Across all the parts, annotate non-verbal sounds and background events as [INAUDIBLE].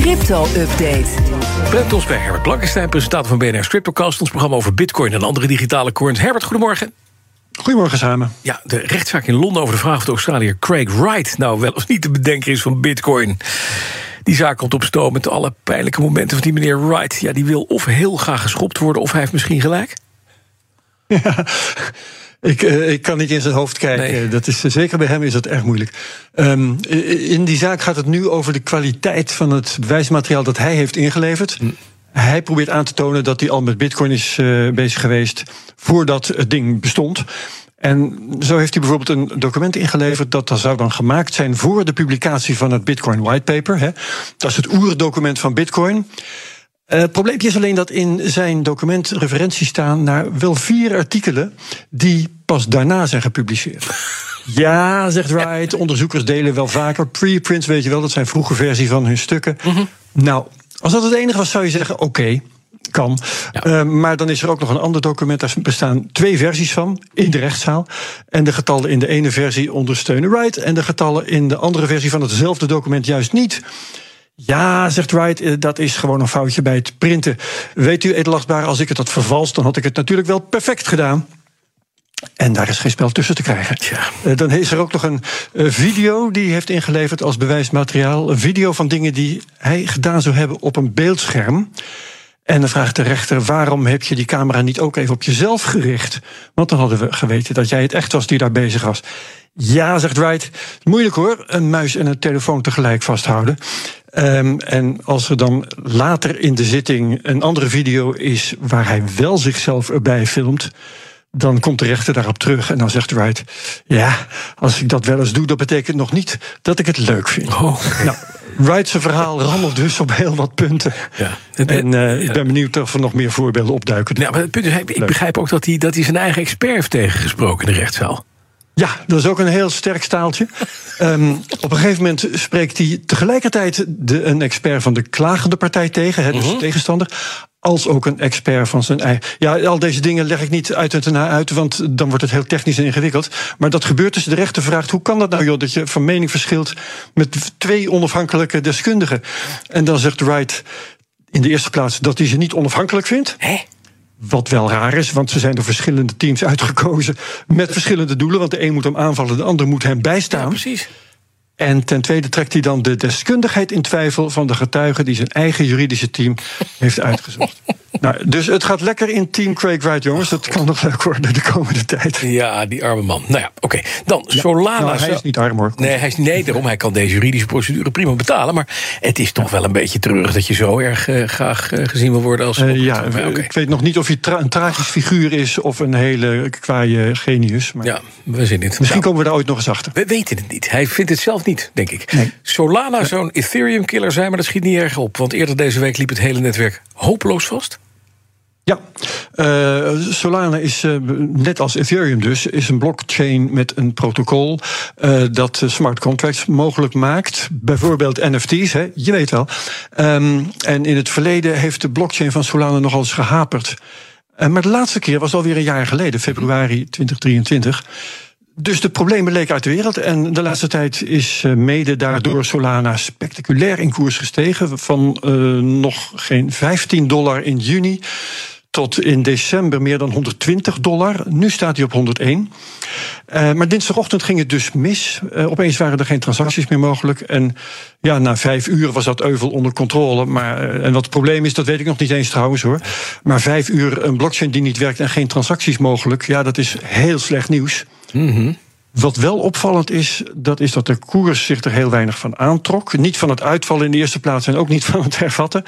Crypto-update. Brent ons bij Herbert Blankenstein, presentator van BNR's CryptoCast... ons programma over bitcoin en andere digitale coins. Herbert, goedemorgen. Goedemorgen samen. Ja, de rechtszaak in Londen over de vraag of de Australiër Craig Wright... nou wel of niet de bedenker is van bitcoin. Die zaak komt op stoom met alle pijnlijke momenten van die meneer Wright. Ja, die wil of heel graag geschopt worden... of hij heeft misschien gelijk. Ja, [LAUGHS] ik, uh, ik kan niet in zijn hoofd kijken. Nee. Dat is, zeker bij hem is dat erg moeilijk. Um, in die zaak gaat het nu over de kwaliteit van het bewijsmateriaal dat hij heeft ingeleverd. Hm. Hij probeert aan te tonen dat hij al met bitcoin is uh, bezig geweest voordat het ding bestond. En zo heeft hij bijvoorbeeld een document ingeleverd dat zou dan gemaakt zijn voor de publicatie van het Bitcoin Whitepaper. Dat is het oerdocument van Bitcoin. Uh, het probleempje is alleen dat in zijn document referenties staan naar wel vier artikelen die pas daarna zijn gepubliceerd. [LAUGHS] Ja, zegt Wright, onderzoekers delen wel vaker preprints, weet je wel, dat zijn vroege versies van hun stukken. Mm -hmm. Nou, als dat het enige was, zou je zeggen: oké. Okay, kan. Ja. Uh, maar dan is er ook nog een ander document. Daar bestaan twee versies van in de rechtszaal. En de getallen in de ene versie ondersteunen Wright. En de getallen in de andere versie van hetzelfde document juist niet. Ja, zegt Wright, dat is gewoon een foutje bij het printen. Weet u, edelachtbare, als ik het had vervalst, dan had ik het natuurlijk wel perfect gedaan. En daar is geen spel tussen te krijgen. Ja. Dan is er ook nog een video die hij heeft ingeleverd als bewijsmateriaal. Een video van dingen die hij gedaan zou hebben op een beeldscherm. En dan vraagt de rechter: waarom heb je die camera niet ook even op jezelf gericht? Want dan hadden we geweten dat jij het echt was die daar bezig was. Ja, zegt Wright. Moeilijk hoor, een muis en een telefoon tegelijk vasthouden. Um, en als er dan later in de zitting een andere video is waar hij wel zichzelf erbij filmt. Dan komt de rechter daarop terug en dan zegt Wright: Ja, als ik dat wel eens doe, dat betekent nog niet dat ik het leuk vind. Oh. Nou, Wright's verhaal rammelt dus op heel wat punten. Ja. En uh, ik ben benieuwd of er nog meer voorbeelden opduiken. Ja, maar het punt is, ik begrijp ook dat hij, dat hij zijn eigen expert heeft tegengesproken in de rechtszaal. Ja, dat is ook een heel sterk staaltje. um, [LAUGHS] op een gegeven moment spreekt hij tegelijkertijd de, een expert van de klagende partij tegen, dus uh -huh. tegenstander. Als ook een expert van zijn eigen. Ja, al deze dingen leg ik niet uit en na uit, want dan wordt het heel technisch en ingewikkeld. Maar dat gebeurt dus. De rechter vraagt: hoe kan dat nou, joh, dat je van mening verschilt met twee onafhankelijke deskundigen? En dan zegt Wright in de eerste plaats dat hij ze niet onafhankelijk vindt. Hè? Wat wel raar is, want ze zijn door verschillende teams uitgekozen met verschillende doelen. Want de een moet hem aanvallen, de ander moet hem bijstaan. Ja, precies. En ten tweede trekt hij dan de deskundigheid in twijfel van de getuige die zijn eigen juridische team heeft uitgezocht. [LAUGHS] nou, dus het gaat lekker in Team Craig Wright, jongens. Dat kan nog leuk worden de komende tijd. Ja, die arme man. Nou ja, oké. Okay. Dan ja, Solana. Nou, hij is niet arm hoor. Nee, hij is, nee, daarom. Hij kan deze juridische procedure prima betalen. Maar het is toch wel een beetje treurig dat je zo erg uh, graag uh, gezien wil worden als. Uh, ja, okay. ik weet nog niet of hij tra een tragisch figuur is of een hele kwaaie genius. Maar ja, we zien het. Misschien nou, komen we daar ooit nog eens achter. We weten het niet. Hij vindt het zelf niet, denk ik. Nee. Solana zou een Ethereum-killer zijn, maar dat schiet niet erg op. Want eerder deze week liep het hele netwerk hopeloos vast. Ja, uh, Solana is uh, net als Ethereum dus, is een blockchain met een protocol uh, dat smart contracts mogelijk maakt. Bijvoorbeeld NFT's, hè, je weet wel. Um, en in het verleden heeft de blockchain van Solana nogal eens gehaperd. maar de laatste keer was alweer een jaar geleden, februari 2023. Dus de problemen leken uit de wereld. En de laatste tijd is mede daardoor Solana spectaculair in koers gestegen. Van uh, nog geen 15 dollar in juni tot in december meer dan 120 dollar. Nu staat hij op 101. Uh, maar dinsdagochtend ging het dus mis. Opeens waren er geen transacties meer mogelijk. En ja, na vijf uur was dat euvel onder controle. Maar, en wat het probleem is, dat weet ik nog niet eens trouwens hoor. Maar vijf uur een blockchain die niet werkt en geen transacties mogelijk. Ja, dat is heel slecht nieuws. Mm -hmm. Wat wel opvallend is, dat is dat de koers zich er heel weinig van aantrok. Niet van het uitvallen in de eerste plaats en ook niet van het hervatten.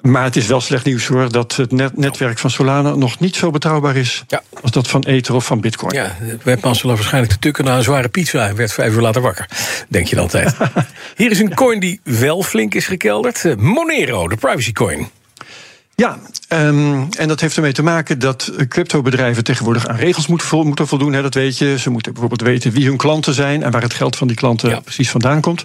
Maar het is wel slecht nieuws hoor dat het net netwerk van Solana nog niet zo betrouwbaar is ja. als dat van Ether of van Bitcoin. Ja, webmaster waarschijnlijk te tukken na een zware pizza en werd vijf uur later wakker. Denk je dan altijd. [LAUGHS] Hier is een coin die wel flink is gekelderd: eh, Monero, de privacy coin. Ja, um, en dat heeft ermee te maken dat cryptobedrijven tegenwoordig aan regels moeten, moeten voldoen. Hè, dat weet je. Ze moeten bijvoorbeeld weten wie hun klanten zijn en waar het geld van die klanten precies vandaan komt.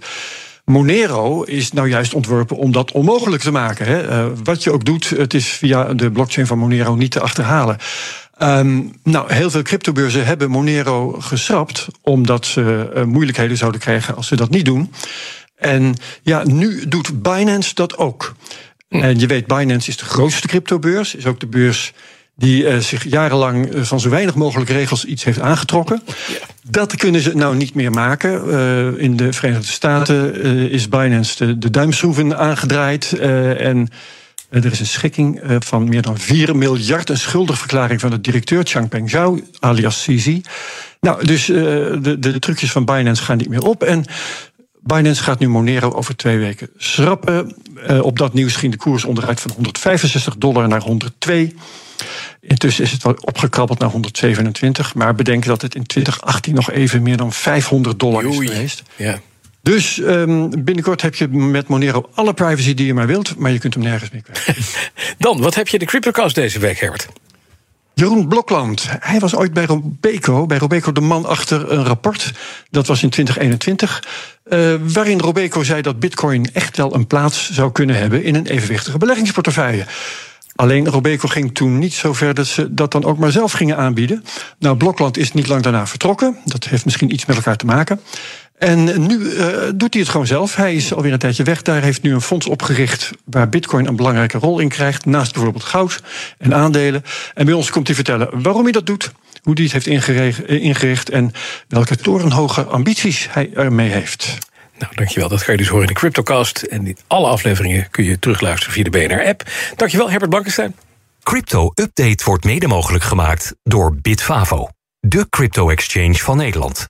Monero is nou juist ontworpen om dat onmogelijk te maken. Hè. Uh, wat je ook doet, het is via de blockchain van Monero niet te achterhalen. Um, nou, heel veel cryptobeurzen hebben Monero geschrapt, omdat ze uh, moeilijkheden zouden krijgen als ze dat niet doen. En ja, nu doet Binance dat ook. Hm. En je weet, Binance is de grootste cryptobeurs, is ook de beurs die uh, zich jarenlang uh, van zo weinig mogelijk regels iets heeft aangetrokken. Dat kunnen ze nou niet meer maken. Uh, in de Verenigde Staten is Binance de, de duimschroeven aangedraaid. en er is een schikking van meer dan 4 miljard. Een schuldigverklaring van de directeur Changpeng Zhao, alias CZ. Nou, dus de, de trucjes van Binance gaan niet meer op. En Binance gaat nu Monero over twee weken schrappen. op dat nieuws ging de koers onderuit van 165 dollar naar 102. Intussen is het wel opgekrabbeld naar 127. Maar bedenk dat het in 2018 nog even meer dan 500 dollar is geweest. Ja. Dus um, binnenkort heb je met Monero alle privacy die je maar wilt, maar je kunt hem nergens meer kwijt. [LAUGHS] Dan, wat heb je de CryptoCast deze week, Herbert? Jeroen Blokland, hij was ooit bij Robeco, bij Robeco de man achter een rapport. Dat was in 2021. Uh, waarin Robeco zei dat Bitcoin echt wel een plaats zou kunnen hebben in een evenwichtige beleggingsportefeuille. Alleen Robeco ging toen niet zo ver dat ze dat dan ook maar zelf gingen aanbieden. Nou, Blokland is niet lang daarna vertrokken. Dat heeft misschien iets met elkaar te maken. En nu uh, doet hij het gewoon zelf. Hij is alweer een tijdje weg. Daar heeft nu een fonds opgericht waar Bitcoin een belangrijke rol in krijgt. Naast bijvoorbeeld goud en aandelen. En bij ons komt hij vertellen waarom hij dat doet. Hoe hij het heeft ingericht en welke torenhoge ambities hij ermee heeft. Nou, dankjewel. Dat ga je dus horen in de CryptoCast. En alle afleveringen kun je terugluisteren via de BNR-app. Dankjewel, Herbert Blankenstein. Crypto Update wordt mede mogelijk gemaakt door Bitfavo, de crypto-exchange van Nederland.